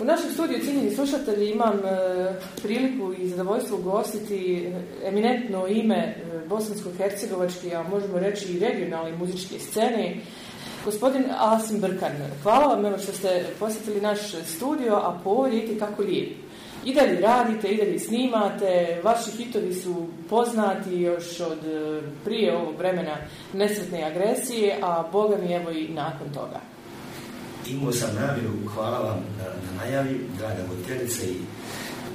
U našem studiju, cijenjeni slušatelji, imam e, priliku i zadovoljstvo gostiti e, eminentno ime e, bosansko-hercegovačke, a možemo reći i regionalne muzičke scene, gospodin Asim Brkan. Hvala vam što ste posjetili naš studio, a povijete kako lijep. I li radite, i li snimate, vaši hitovi su poznati još od prije ovog vremena nesretne agresije, a boga mi evo i nakon toga imao sam namjeru, hvala vam na najavi, draga voditeljice i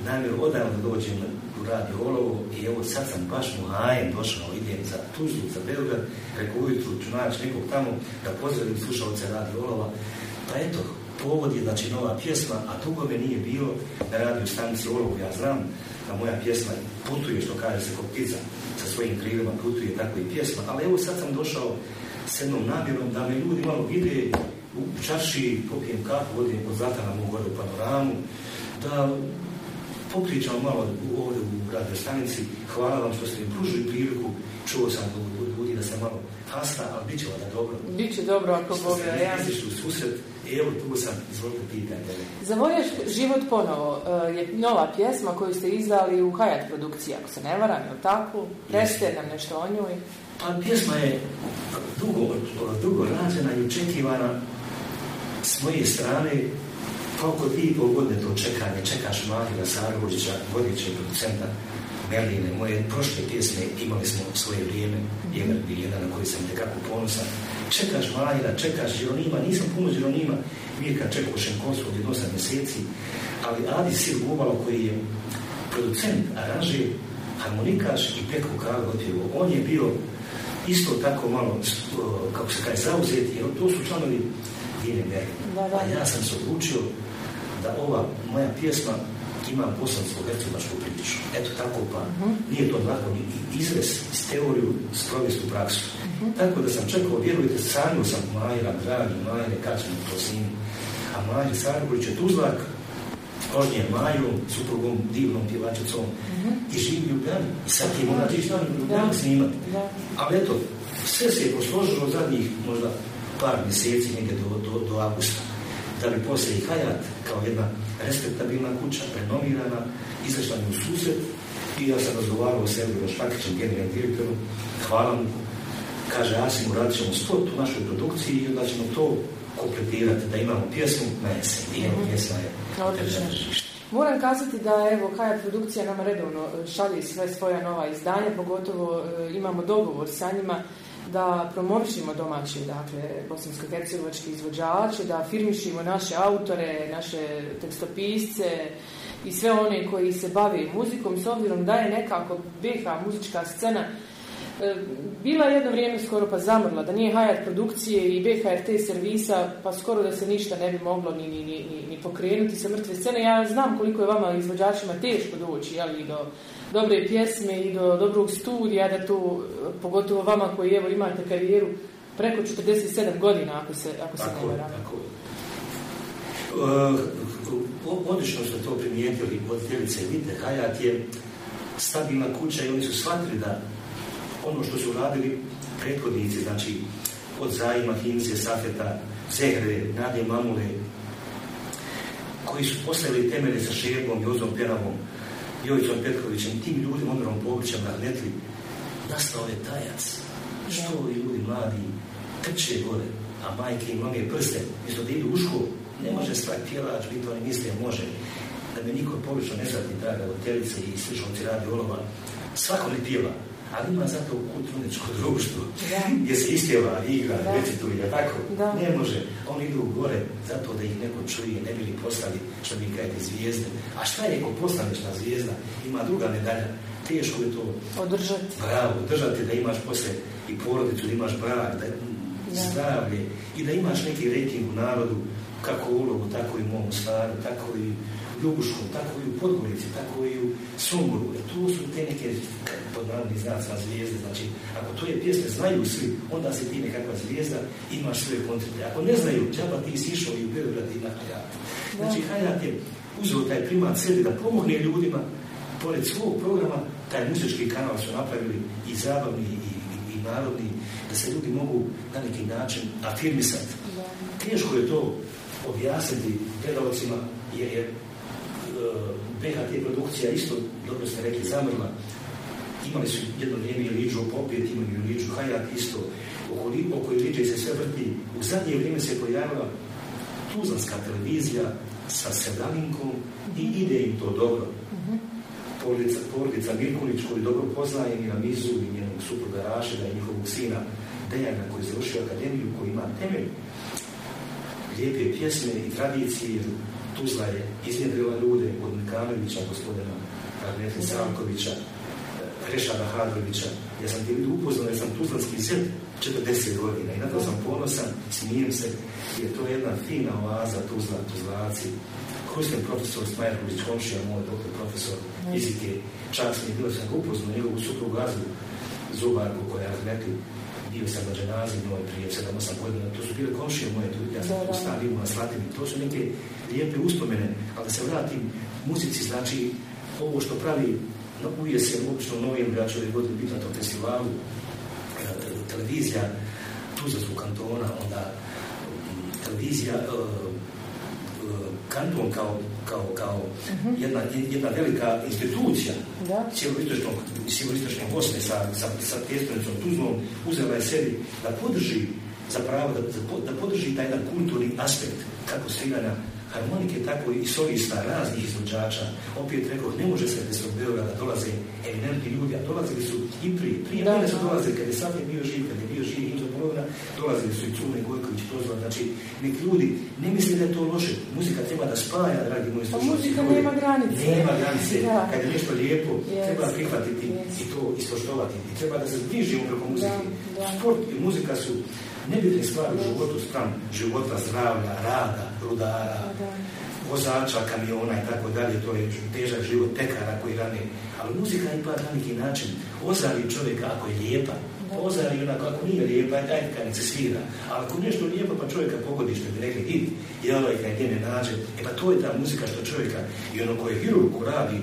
namjeru odavno dođem u radi Olovo i evo sad sam baš muhajem došao, idem za Tuzlu, za Beograd, preko ujutru ću naći nekog tamo da pozdravim slušalce radi Olova. Pa eto, povod je znači nova pjesma, a dugo me nije bilo na radio stanici Olovo, ja znam da moja pjesma putuje, što kaže se koptica, sa svojim krivima putuje tako i pjesma, ali evo sad sam došao s jednom namjerom da me ljudi malo vide u čaši, popijem kafu, odim kod Zlatana mogu u panoramu, da popričamo malo ovdje u radnoj stanici. Hvala vam što ste mi pružili priliku. Čuo sam ljudi da sam malo pasta, ali bit će vada dobro. Biće dobro ako Bog ja. u susret e, evo tu sam, izvolite pitanje. Za moj život ponovo e, je nova pjesma koju ste izdali u Hayat produkciji, ako se ne varam, je tako? Preste nam nešto o njoj. Pa pjesma je dugo, dugo rađena i očekivana s moje strane koliko ti dvije i pol godine to čekanje, čekaš Mahira Sargovića, vodećeg producenta Merline, moje prošle pjesme imali smo svoje vrijeme, jedan bi jedan na koji sam nekako ponosan. Čekaš Mahira, čekaš Jeronima, nisam puno Jeronima. Mirka čekao Šenkonsu od 8 mjeseci, ali Adi Sir koji je producent, aranžer, harmonikaš i Peko Kralj On je bio isto tako malo, kako se kaže, zauzeti, jer to su članovi vjeri A ja sam se odlučio da ova moja pjesma ima bosansko-hercegovačku priču. Eto tako pa. Mhm. Nije to lako ni izres s teoriju s provjestu praksu. Mhm. Tako da sam čekao, vjerujte, sanio sam Majera, dragi Majere, kad mi to sin. A Majer Sargović je tuzlak, on je Maju, suprugom divnom pjevačicom mhm. i živi u Ljubljani. I sad je ona tišta u Ljubljani snimati. Ali eto, sve se je posložilo zadnjih možda par mjeseci, negdje do, do, do augusta. Da bi poslije i Hayat, kao jedna respektabilna kuća, prenomirana, izašla mi u susret i ja sam razgovarao s Elvira Švakićem, generalnim direktorom, hvala mu, kaže Asimu, radit ćemo sto u našoj produkciji i onda ćemo to kompletirati, da imamo pjesmu na jesen. I evo, mhm. pjesma je. Moram kazati da evo Kaja produkcija nam redovno šalje sve svoja nova izdanja, pogotovo e, imamo dogovor sa njima da promovišimo domaće dakle, bosansko-hercegovački izvođače, da firmišimo naše autore, naše tekstopisce i sve one koji se bave muzikom, s obzirom da je nekako BH muzička scena e, bila jedno vrijeme skoro pa zamrla, da nije HR produkcije i BHRT servisa, pa skoro da se ništa ne bi moglo ni, ni, ni, ni pokrenuti sa mrtve scene. Ja znam koliko je vama izvođačima teško doći ali do, dobre pjesme i do dobrog studija, da to, pogotovo vama koji evo imate karijeru preko 47 godina, ako se, ako se tako, ne Tako. Uh, odlično ste to primijetili od djevice Vite. Hajat je stabilna kuća i oni su shvatili da ono što su radili prethodnici, znači od Zajima, Himze, Safeta, Zehre, Nade Mamule, koji su postavili temelje sa i Jozom Peravom, Jovićom Petkovićem, tim ljudima, Omerom Bogićem, Rahmetli, nastao je tajac. Što ovi ljudi mladi trče gore, a majke i mame prste, mjesto da idu u školu, ne može svaki tijelač biti, oni misle može. Da me niko površno ne zati, draga, hotelice i ti radi olova, svako li pjeva, ali ima pa zato kulturničko društvo gdje se ispjeva, igra, recituje, tako? Ne može. Oni idu gore zato da ih neko čuje, ne bili postali, što mi kajete, zvijezde. A šta je ako postaneš na zvijezda? Ima druga medalja. Teško je to. Održati. Bravo, održati da imaš poslije i porodicu, da imaš brak, da mm, zdravlje i da imaš neki rating u narodu, kako ulogu, tako i u mom stvaru, tako i u tako i u Podgorici, tako i u sumru, jer tu su te neke pod znacima zvijezde, znači ako to je pjesme znaju svi, onda se ti nekakva zvijezda imaš sve koncepte. Ako ne znaju, džaba ti si išao i u Beograd i na ja. Znači Hajat je uzeo taj primat sebi da pomogne ljudima, pored svog programa, taj muzički kanal su napravili i zabavni i, i, narodni, da se ljudi mogu na neki način afirmisati. Teško je to objasniti gledalcima, jer, jer PHT produkcija isto, dobro ste rekli, zamrla. Imali su jedno vrijeme Liđu Popet, imali Liđu Hajat isto. Oko, koji Liđe se sve vrti. U zadnje vrijeme se pojavila tuzanska televizija sa Sedalinkom i ide im to dobro. Porodica, porodica Mirkulić koju dobro poznaje i na mizu i njenog supruga Rašeda i njihovog sina Dejana koji je završio akademiju, koji ima temelj lijepe pjesme i tradicije, Tuzla je iznjedrila ljude od Mikanovića, gospodina Netin Sankovića, e, Rešana Hadrovića. Ja sam ti upoznao, ja sam tuzlanski srp 40 godina i na to sam ponosan, smijem se, jer to je jedna fina oaza Tuzla, Tuzlaci. ste profesor Smajrković komšija moj, doktor profesor fizike, čak sam je bilo sam upoznao njegovu suprugu Zubarku koja je bio sam na dženazi moj prije 7-8 godina, to su bile komšije moje ljudi, ja sam u na Slatini, to su neke lijepe uspomene, ali da se vratim muzici, znači ovo što pravi no, uvijek se obično u novijem braću ove godine biti na tom festivalu, e, televizija tu za zvuk kantona, onda mm, televizija e, kanton kao, kao, kao mhm. jedna, jedna velika institucija cijeloistočnog i Bosne sa, sa, sa pjesmenicom Tuzlom uzela je sebi da podrži za da, da, podrži taj jedan kulturni aspekt kako sviranja harmonike, tako i solista raznih izvođača. Opet rekao, ne može se bez od Beograda dolaze eminentni ljudi, a dolazili su i prije. Prije mene su dolazili, kad je Safin bio živ, kad je bio živ dolazi dolazili su i Cune Gojković prozvan, znači nek ljudi ne misle da je to loše, muzika treba da spaja, dragi moji pa slušalci. Muzika nema granice. Nema granice, kad je nešto lijepo, treba prihvatiti i to ispoštovati i treba da se zbližimo preko muzike. Sport i muzika su nebitne stvari u životu stran. života, zdravlja, rada, rudara, vozača, kamiona i tako dalje, to je težak život tekara koji rane, ali muzika pa na neki način ozavi čovjeka ako je lijepa, Pozari onako, kako nije lijepa, daj kad se svira. Ali ako nešto lijepo, pa čovjeka pogodi što bi rekli id' i ovaj kad nađe, e pa to je ta muzika što čovjeka, i ono koje hirurku radi,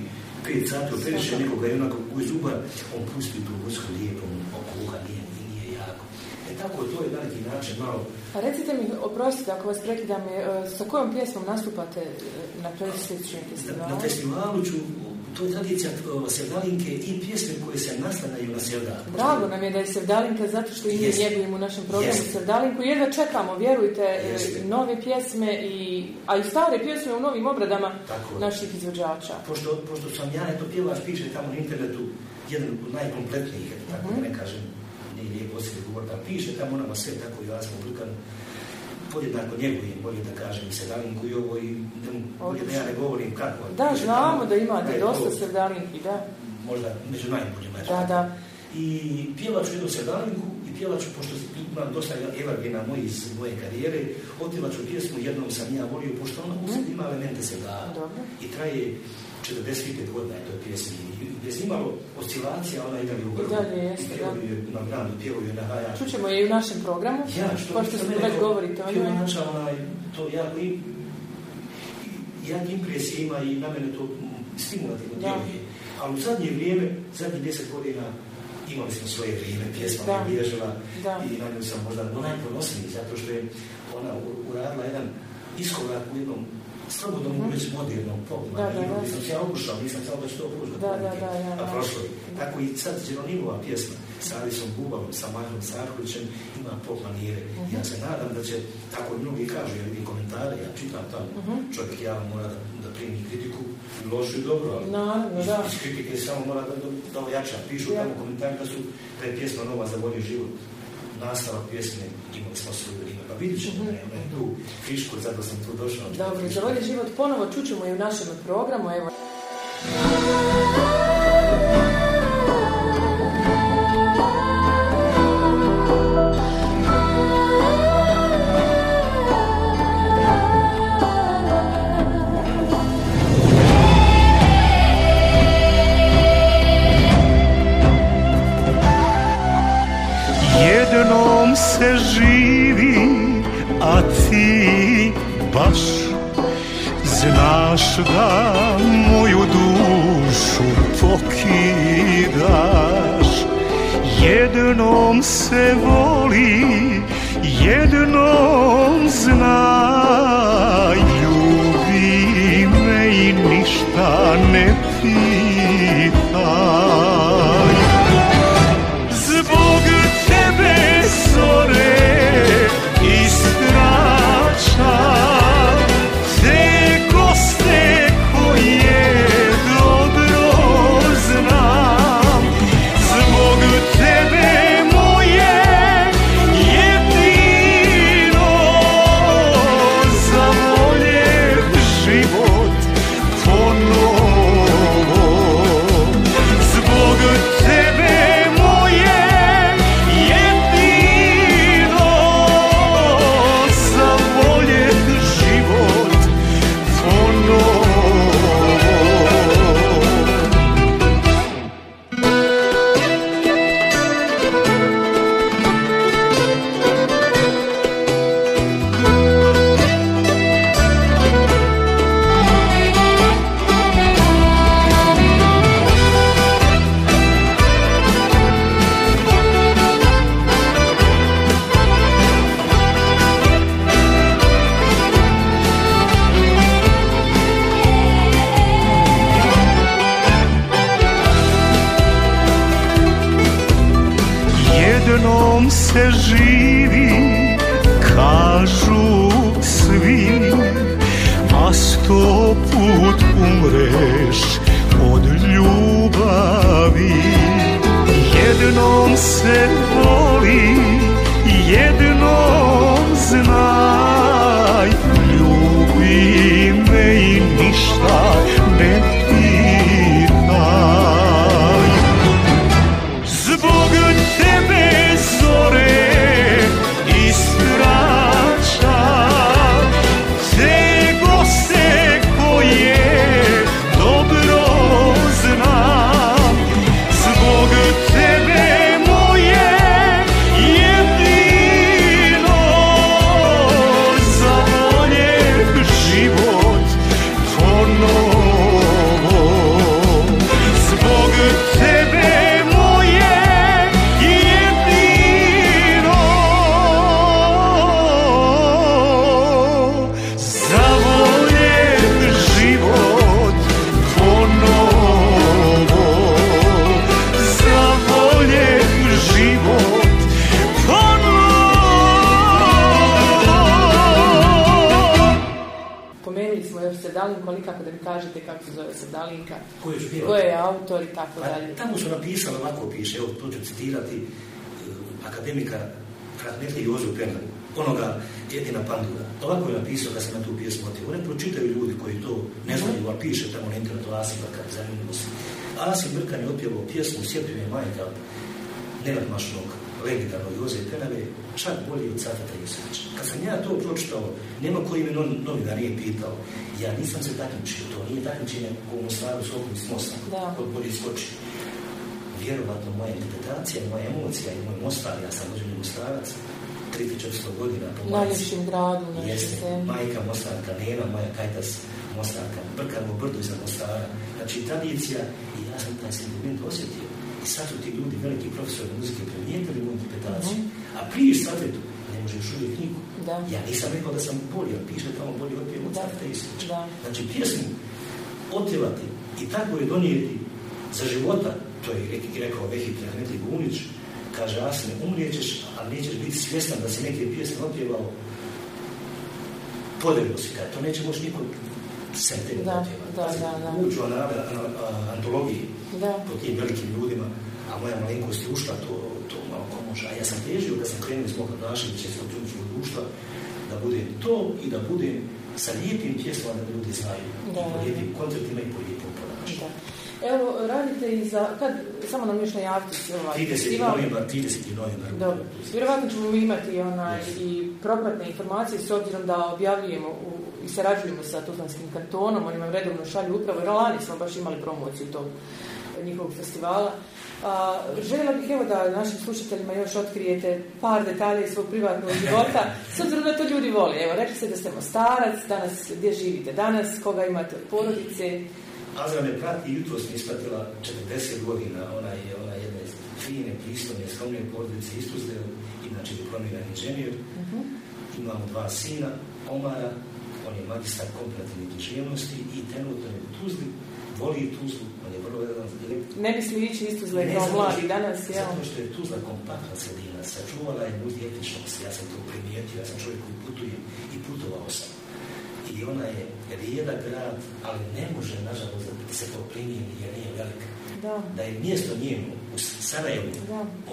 pet sati operiše nekoga i onako koji zubar, on pusti tu muziku lijepo, kuha, nije, nije jako. E tako to je veliki način malo... A pa recite mi, oprostite ako vas prekidam, e, sa kojom pjesmom nastupate e, na predsljedećem festivalu? Na, na festivalu ću to je tradicija Sevdalinke i pjesme koje se nastanaju na Sevdalinke. Drago nam je da je Sevdalinka zato što i mi njegujemo u našem programu Sevdalinku. Jedva čekamo, vjerujte, e, nove pjesme, i, a i stare pjesme u novim obradama naših izvođača. Pošto, pošto sam ja, eto, pjevač piše tamo na internetu, jedan od najkompletnijih, tako da mhm. ne kažem, nije lijepo se govor pa piše tamo nama sve tako i jasno publikan podjednako njegujem, bolje da kažem, sredalinku i ovo i da bolje da ja ne govorim kako. Da, znamo da imate dosta sredalinki, da. Možda među najboljima. Da, da. I pjevač u jednu sredalinku pjevat ću, pošto imam dosta evargena iz moje karijere, otivat ću pjesmu, jednom sam ja volio, pošto ona u mhm. ima elemente se da. I traje 45 godina je to pjesmi. Bez imalo oscilacija, ona igra u grbu. Da, je, jeste, da. Na granu, pjevaju na haja. Čućemo je i u našem programu, ja, što, pošto smo već govorite o njoj. Pjevača, je to ja, i, jak impresija ima i na mene to stimulativno djeluje. Ali u zadnje vrijeme, zadnjih deset godina, imali smo svoje vrijeme, pjesma da. Bilježova i na nju sam možda najponosniji, zato što je ona uradila jedan iskorak u jednom slobodno mogu mhm. reći modernom popu, nisam se ja obušao, nisam se ću to da. a prošlo je. Tako i sad ova pjesma, sa Alisom gubavom, sa Majom Sarkovićem, ima po manire, Ja mhm. se nadam da će, tako mnogi kažu, ja vidim komentare, ja čitam tamo, mhm. čovjek ja mora da, primi kritiku, lošu i dobro, ali Naravno, da. iz kritike samo mora da, da, ojača. Pišu tamo komentari da su, da je pjesma nova za bolji život nastava pjesme imali smo svoju Pa vidit ćemo, mm -hmm. tu fišku, zato sam tu došao. Dobro, za život ponovo čućemo i u našem programu. Evo. se živi, a ti baš znaš da moju dušu pokidaš. Jednom se voli, jednom znaj, ljubi me i ništa ne akademika Rahmetli Jozu Pena, onoga jedina Pandura. Ovako je napisao kad sam na tu pjesmu otio. One pročitaju ljudi koji to ne znaju, ali piše tamo na internetu Asim Brkan, zanimljivo se. Asim Brkan je otpjevao pjesmu je majka Nenad Mašnog, legendarnog Joze Penave, čak bolje od Cafeta Jusovića. Kad sam ja to pročitao, nema koji me novina nije pitao. Ja nisam se takmičio, to nije takmičenje u Mostaru s okom smosa, kod od bolje skoči vjerovatno moja interpretacija, moja emocija i moj Mostar, ja sam rođen Jugoslavac, 3400 godina po majci. gradu, Jeste, majka Mostarka Nena, moja Kajtas Mostarka, u brdo iza Mostara. Znači, tradicija i ja sam taj sentiment osjetio. I sad su ti ljudi, veliki profesori muzike, primijetili moju interpretaciju. Mm -hmm. A prije sadretu, ne možeš uvijek knjigu. Da. Ja nisam rekao da sam bolje, ali piše tamo bolje od pjevu Znači, pjesmu otjevati i tako je donijeti za života, to je rekao Vehi Ahmetli Gunić, kaže Asne, umrijećeš, ali nećeš biti svjestan da si neke pjesme otpjevao, podelio si kada, to neće moći niko se tebe da, da, da, da. Uđu antologiji po tim velikim ljudima, a moja malinkost je ušla to, malo komuža. A ja sam težio da sam krenuo iz moga da iz kulturnog društva, da bude to i da budem sa lijepim pjesmama da ljudi znaju. Da. Po lijepim koncertima i po lijepom ponašanju. Evo, radite i za... Kad, samo nam još se ovaj 30. novembar, 30. novembar. Dobro. Vjerovatno ćemo imati onaj, i propratne informacije s obzirom da objavljujemo i sarađujemo sa Tuzlanskim kantonom, oni nam redovno šalju upravo, jer lani smo baš imali promociju tog njihovog festivala. A, željela bih evo da našim slušateljima još otkrijete par detalja iz svog privatnog života, s obzirom da to ljudi vole. Evo, rekli ste da ste mostarac, danas gdje živite danas, koga imate porodice, Azra me prati, jutro sam ispratila 40 godina, ona je ona jedna iz fine, pristojne, skromne porodice istuzde, inače diplomirani inženjer. Mhm. Imamo dva sina, Omara, on je magistar komparativne književnosti i trenutno je u Tuzli, voli Tuzlu, on je vrlo jedan direkt. Ne bi ići iz kao mladi danas, jel? Zato što je Tuzla kompaktna sredina, sačuvala je multietničnost, ja sam to primijetio, ja sam čovjek koji putuje i putovao sam i ona je rijeda grad, ali ne može, nažalost, da se to primijeni jer nije velika. Da. je mjesto njemu u Sarajevu,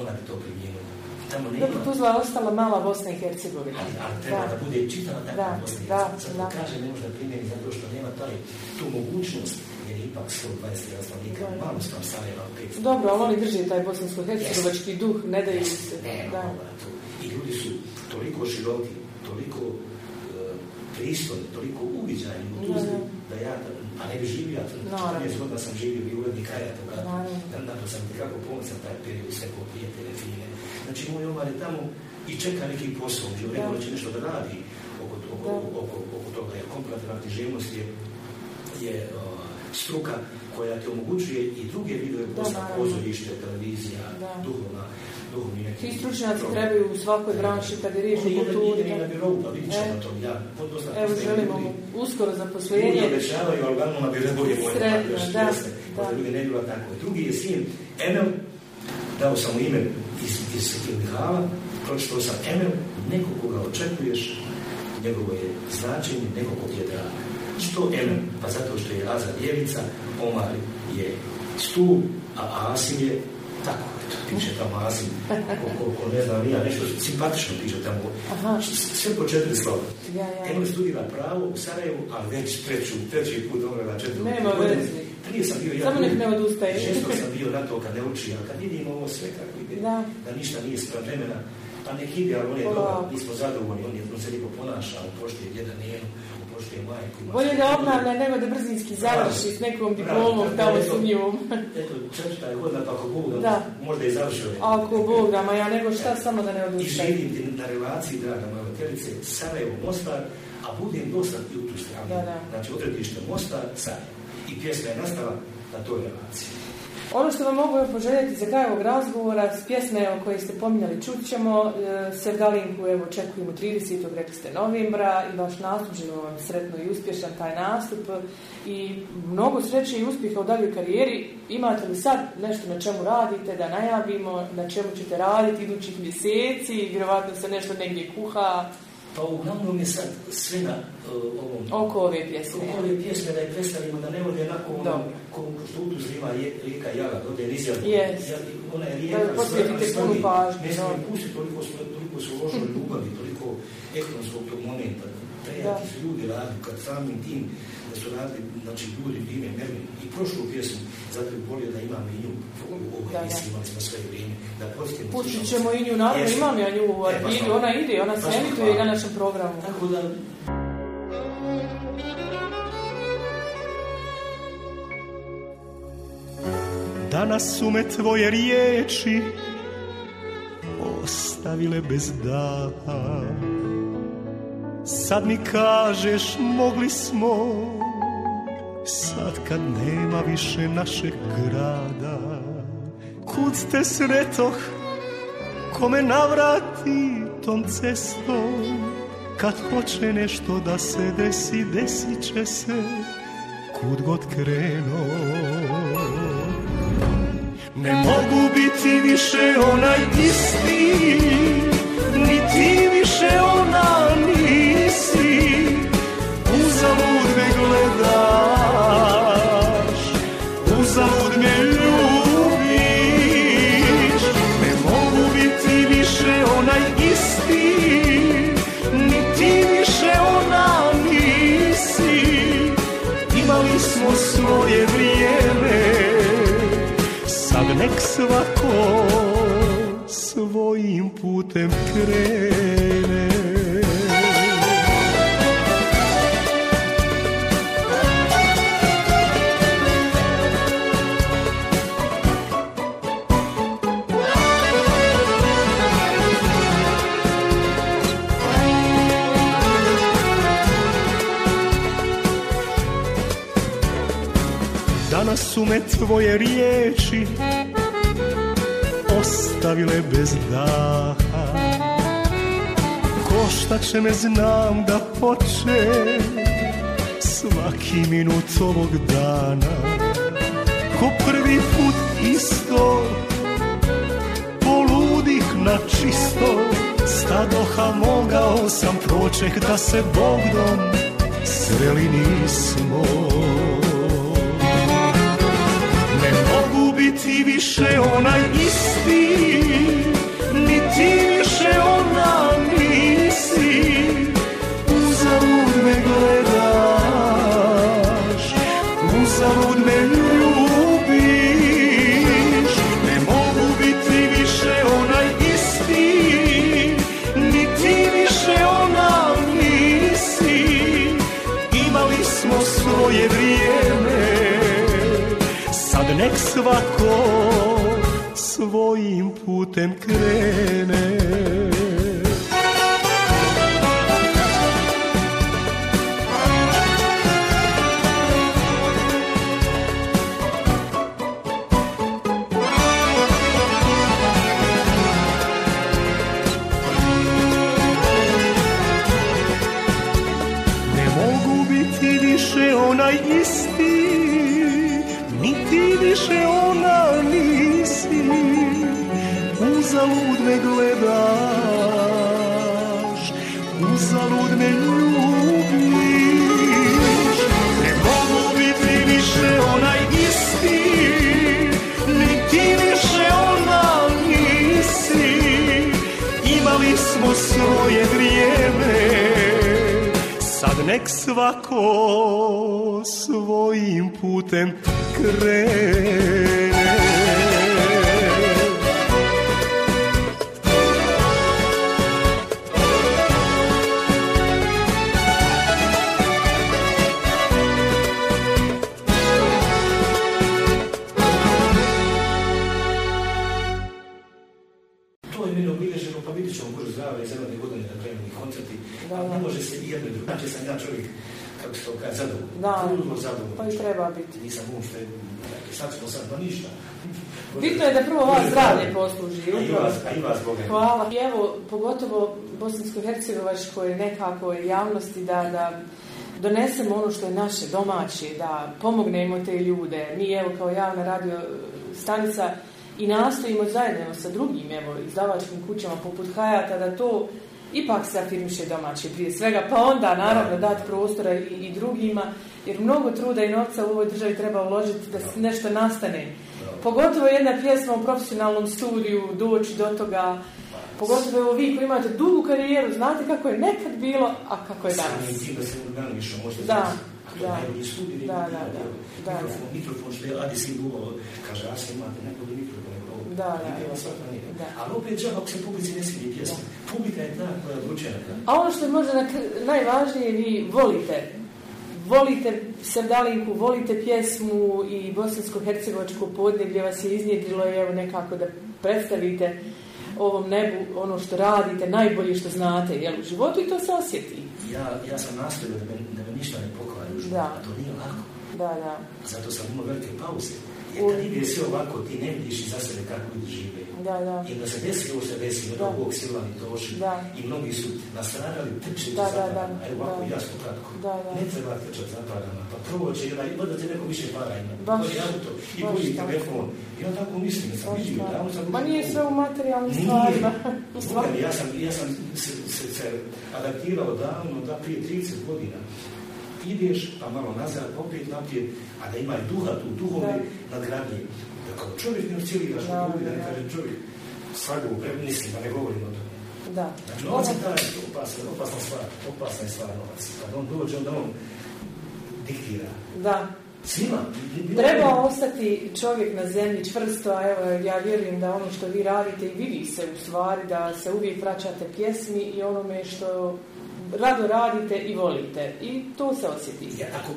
ona bi to primijenila. Tamo nema... Dobro, Tuzla ostala mala Bosna i Hercegovina. Ali, treba da, bude čitava takva Bosna i Hercegovina. kaže, ne može da primijeni zato što nema taj, tu mogućnost jer je ipak 120 razlovnika, malo sam Sarajeva 500. Dobro, ali oni drži taj bosansko-hercegovački duh, ne daju se. I ljudi su toliko široki, toliko pristoj, toliko uviđaj u Tuzli, da ja, a ne bi živio, a je zgodno da sam živio u uredni kraj, toga, da sam nekako pomoćan taj period, sve po prijatelje fine. Znači, moj Omar je tamo i čeka neki posao, gdje vremena će nešto da radi oko, toga, jer komplatna književnost je, struka koja ti omogućuje i druge videove posla, pozorište, televizija, duhovna ti stručnjaci trebaju u svakoj branši kad je riječ kulturi. E, na birovu, pa vidit ćemo to. Ja, Evo želimo uskoro zaposlenje. Ljudi obećavaju, ali uglavnom na birovu je bolje da, da. ne tako. Drugi je sin Emel, dao sam mu ime iz, Svetim Ilhala, pročito sam Emel, neko koga očekuješ, njegovo je značenje, neko kog je drag. Što Emel? Pa zato što je Aza djevica, Omar je stup, a Asim je tako piše tamo Azim, koliko ne znam, ja nešto simpatično piše tamo, Aha. sve po četiri slova. Ja, ja. Eno studira pravo u Sarajevu, ali već treću, treći put ono na godine. Nema veze. Prije sam bio ja. Samo nek Često sam bio na to kad ne uči, a kad vidim ovo sve kako ide, da, da ništa nije sprem vremena, pa nek ide, ali on je dobar, mi smo zadovoljni, on je to se lijepo ponašao, je, jedan njenu, poštuje Bolje da obnavlja nego da brzinski završi s nekom diplomom tamo njivom. Eto, četvrta je godina, pa ako Bog da, možda i završio. Ako Bog da, ma ja nego šta, samo da ne odustajem. I ti na relaciji, draga moja vateljice, Sarajevo, Mostar, a budem dosad i u tu stranu. Znači, odredište Mostar, Sarajevo. I pjesma je nastala na toj relaciji. Ono što vam mogu poželjeti za kraj ovog razgovora s pjesme o kojoj ste pominjali Čućemo, e, se Sergalinku, evo očekujemo 30. rekli ste novembra i vaš nastup, želimo vam sretno i uspješan taj nastup i mnogo sreće i uspjeha u daljoj karijeri. Imate li sad nešto na čemu radite, da najavimo, na čemu ćete raditi idućih mjeseci, vjerovatno se nešto negdje kuha, pa uglavnom je sad sve na e, ovom... Oko ove pjesme. Oko ove pjesme da je predstavimo, da ne vode onako onom konstruktu zima je, rijeka Jaga, to je rizija, Yes. ona je rijeka, da, posvetite Ne smije pustiti toliko, toliko su uložili ljubavi, toliko ekonomskog tog momenta. Prejati su ljudi radili, kad samim tim da su radili znači ljudi vime i prošlu pjesmu, zato je volio da imam i nju. u ovoj da. imali smo sve vrijeme, da koristimo. Pustit ćemo i nju, naravno imam ja nju u e, pa arhivu, ona ide, ona pa se emituje na našem programu. Tako da... Danas su me tvoje riječi ostavile bez daha Sad mi kažeš mogli smo sad kad nema više našeg grada Kud ste sretoh, kome navrati tom cestom Kad hoće nešto da se desi, desit će se kud god kreno Ne mogu biti više onaj isti Ni ti više ona nisi Uzalud me gledam svoje vrijeme Sad nek svako svojim putem krene Sve tvoje riječi ostavile bez daha Košta će me znam da hoće svaki minut ovog dana Ko prvi put isto poludih na čisto Stadoha mogao sam proček da se Bogdom sreli nismo ti više onaj isti, niti te crene nek svako svojim putem krene. To je bilo pa vidit ćemo Bože zdrave i zelene godine da krenu koncerti, da, ali ne može se i jedno i drugo. Znači sam ja čovjek, kako se to kaže, zadovoljno. Da, pa i treba biti. Nisam um što je, dakle, sad smo sad, no ništa. Bitno je da prvo vas zdravlje posluži. i vas, a i vas Boga. Hvala. I evo, pogotovo bosansko-hercegovačkoj nekakvoj javnosti da, da donesemo ono što je naše domaće, da pomognemo te ljude. Mi evo kao javna radio stanica i nastojimo zajedno sa drugim evo, izdavačkim kućama poput Hayata da to ipak se afirmiše domaće prije svega, pa onda naravno dati prostora i, i drugima, jer mnogo truda i novca u ovoj državi treba uložiti da nešto nastane. Pogotovo jedna pjesma u profesionalnom studiju, doći do toga, Pogotovo evo vi koji imate dugu karijeru, znate kako je nekad bilo, a kako je danas. Da da, dakle, studiju, da, da, da, da, mikrofon, mikrofon što je Adi Sigulov, kaže, ja imate nekog mikrofona, da, da, da, da. Ali opet žal, ako se publici ne svidi pjesma, publika je ta koja odlučuje na A ono što je možda najvažnije, vi volite volite Srdalinku, volite pjesmu i bosansko-hercegovačko podne gdje vas je iznjedrilo evo nekako da predstavite ovom nebu ono što radite, najbolje što znate jel, u životu i to se osjeti. Ja, ja sam nastavio da me, da me ništa ne pokoja družba. Da. To nije lako. Da, da. Zato sam imao velike pauze. Jer kad ide sve ovako, ti ne vidiš za sebe kako ljudi žive. Da, da. I da se desi ovo što desi, od ovog toši. I mnogi su nastradali trčiti da, za parama. Evo ovako, da. jasno kratko. Da, da. Ne treba trčati za parama. Pa prvo će jedan, i da te neko više para ima. Baš, auto, i bolji telefon. Ja tako mislim, ja sam vidio. Da, on sam Ma nije sve u materijalnim stvarima. Nije. ja sam, ja sam se, se, se adaptirao davno, da prije 30 godina ideš, pa malo nazad, opet naprijed, a da ima i duha tu, duhove gradnje. Da kao čovjek ne osciliraš u da ne kaže, čovjek, svagu mislim, da ne govorim o tome. Da. Znači, novac je taj opasna, opasna stvar, opasna je stvar novac. Kad on dođe, onda on diktira. Da. Svima. Treba ostati čovjek na zemlji čvrsto, a evo, ja vjerujem da ono što vi radite i vidi se u stvari, da se uvijek vraćate pjesmi i onome što rado radite i volite. I to se osjeti. Ja, ako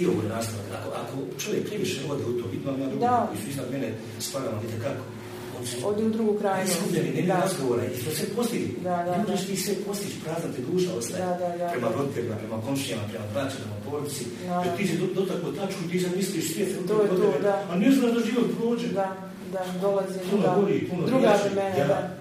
i ovo je nastavak, ako, ako čovjek previše ode u to, vidim ja drugu koji su iznad mene spadano, vidite kako. Odi u drugu krajinu. ne nema razgovora. I to sve postiži. Da, da, ne možeš ti sve postići, prazna te duša ostaje. Da, da, da. Prema roditeljima, prema komšijama, prema braća, prema da. Jer ti se dotakvo tačku, ti misliš svijet. To je to, da. A ne znaš da život prođe. Da, da, dolazi. Puno gori, puno Druga vremena, da.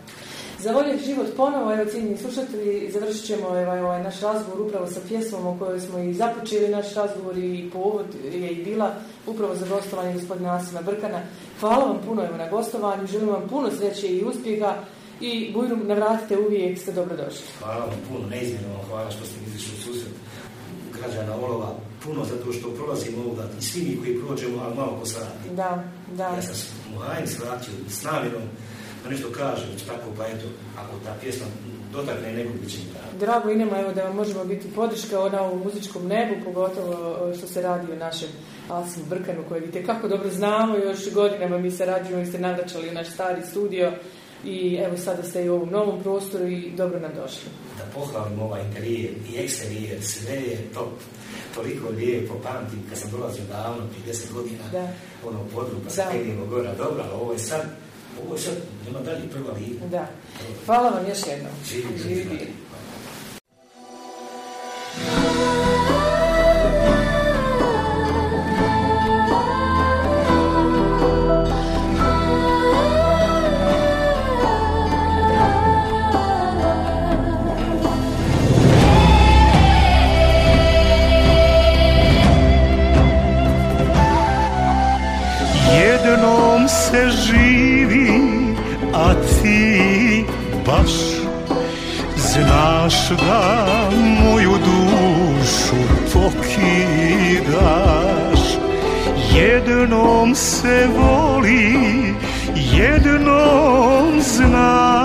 Za voljek život ponovo, evo cijenjeni slušatelji, završit ćemo ovaj, ovaj naš razgovor upravo sa pjesmom o kojoj smo i započeli naš razgovor i povod je i bila upravo za gostovanje gospodina Asima Brkana. Hvala vam puno na gostovanju, želim vam puno sreće i uspjeha i Bujrum, navratite uvijek, ste dobrodošli. Hvala vam puno, neizmjerno vam hvala što ste mi izišli u susret građana Olova, puno zato što prolazimo ovoga i svi mi koji prođemo, ali malo ko Da, da. Ja sam s namjerom da nešto kaže, tako pa eto, ako ta pjesma dotakne nekog biće Drago i nema, evo da vam možemo biti podrška ona u muzičkom nebu, pogotovo e, što se radi o našem Asimu Brkanu koje vidite kako dobro znamo, još godinama mi se rađujemo i ste navraćali u naš stari studio i evo sada ste i u ovom novom prostoru i dobro nam došli. Da pohvalim ovaj interijer i eksterijer, sve je top. Toliko lijepo pamtim kad sam dolazio davno, 10 godina, ono podrupa, pa se gore, dobro, ali ovo je sad ovo je sad, nema dalje, prva lije. Da. Hvala vam još jednom. Živi, znaš da moju dušu pokidaš Jednom se voli, jednom znaš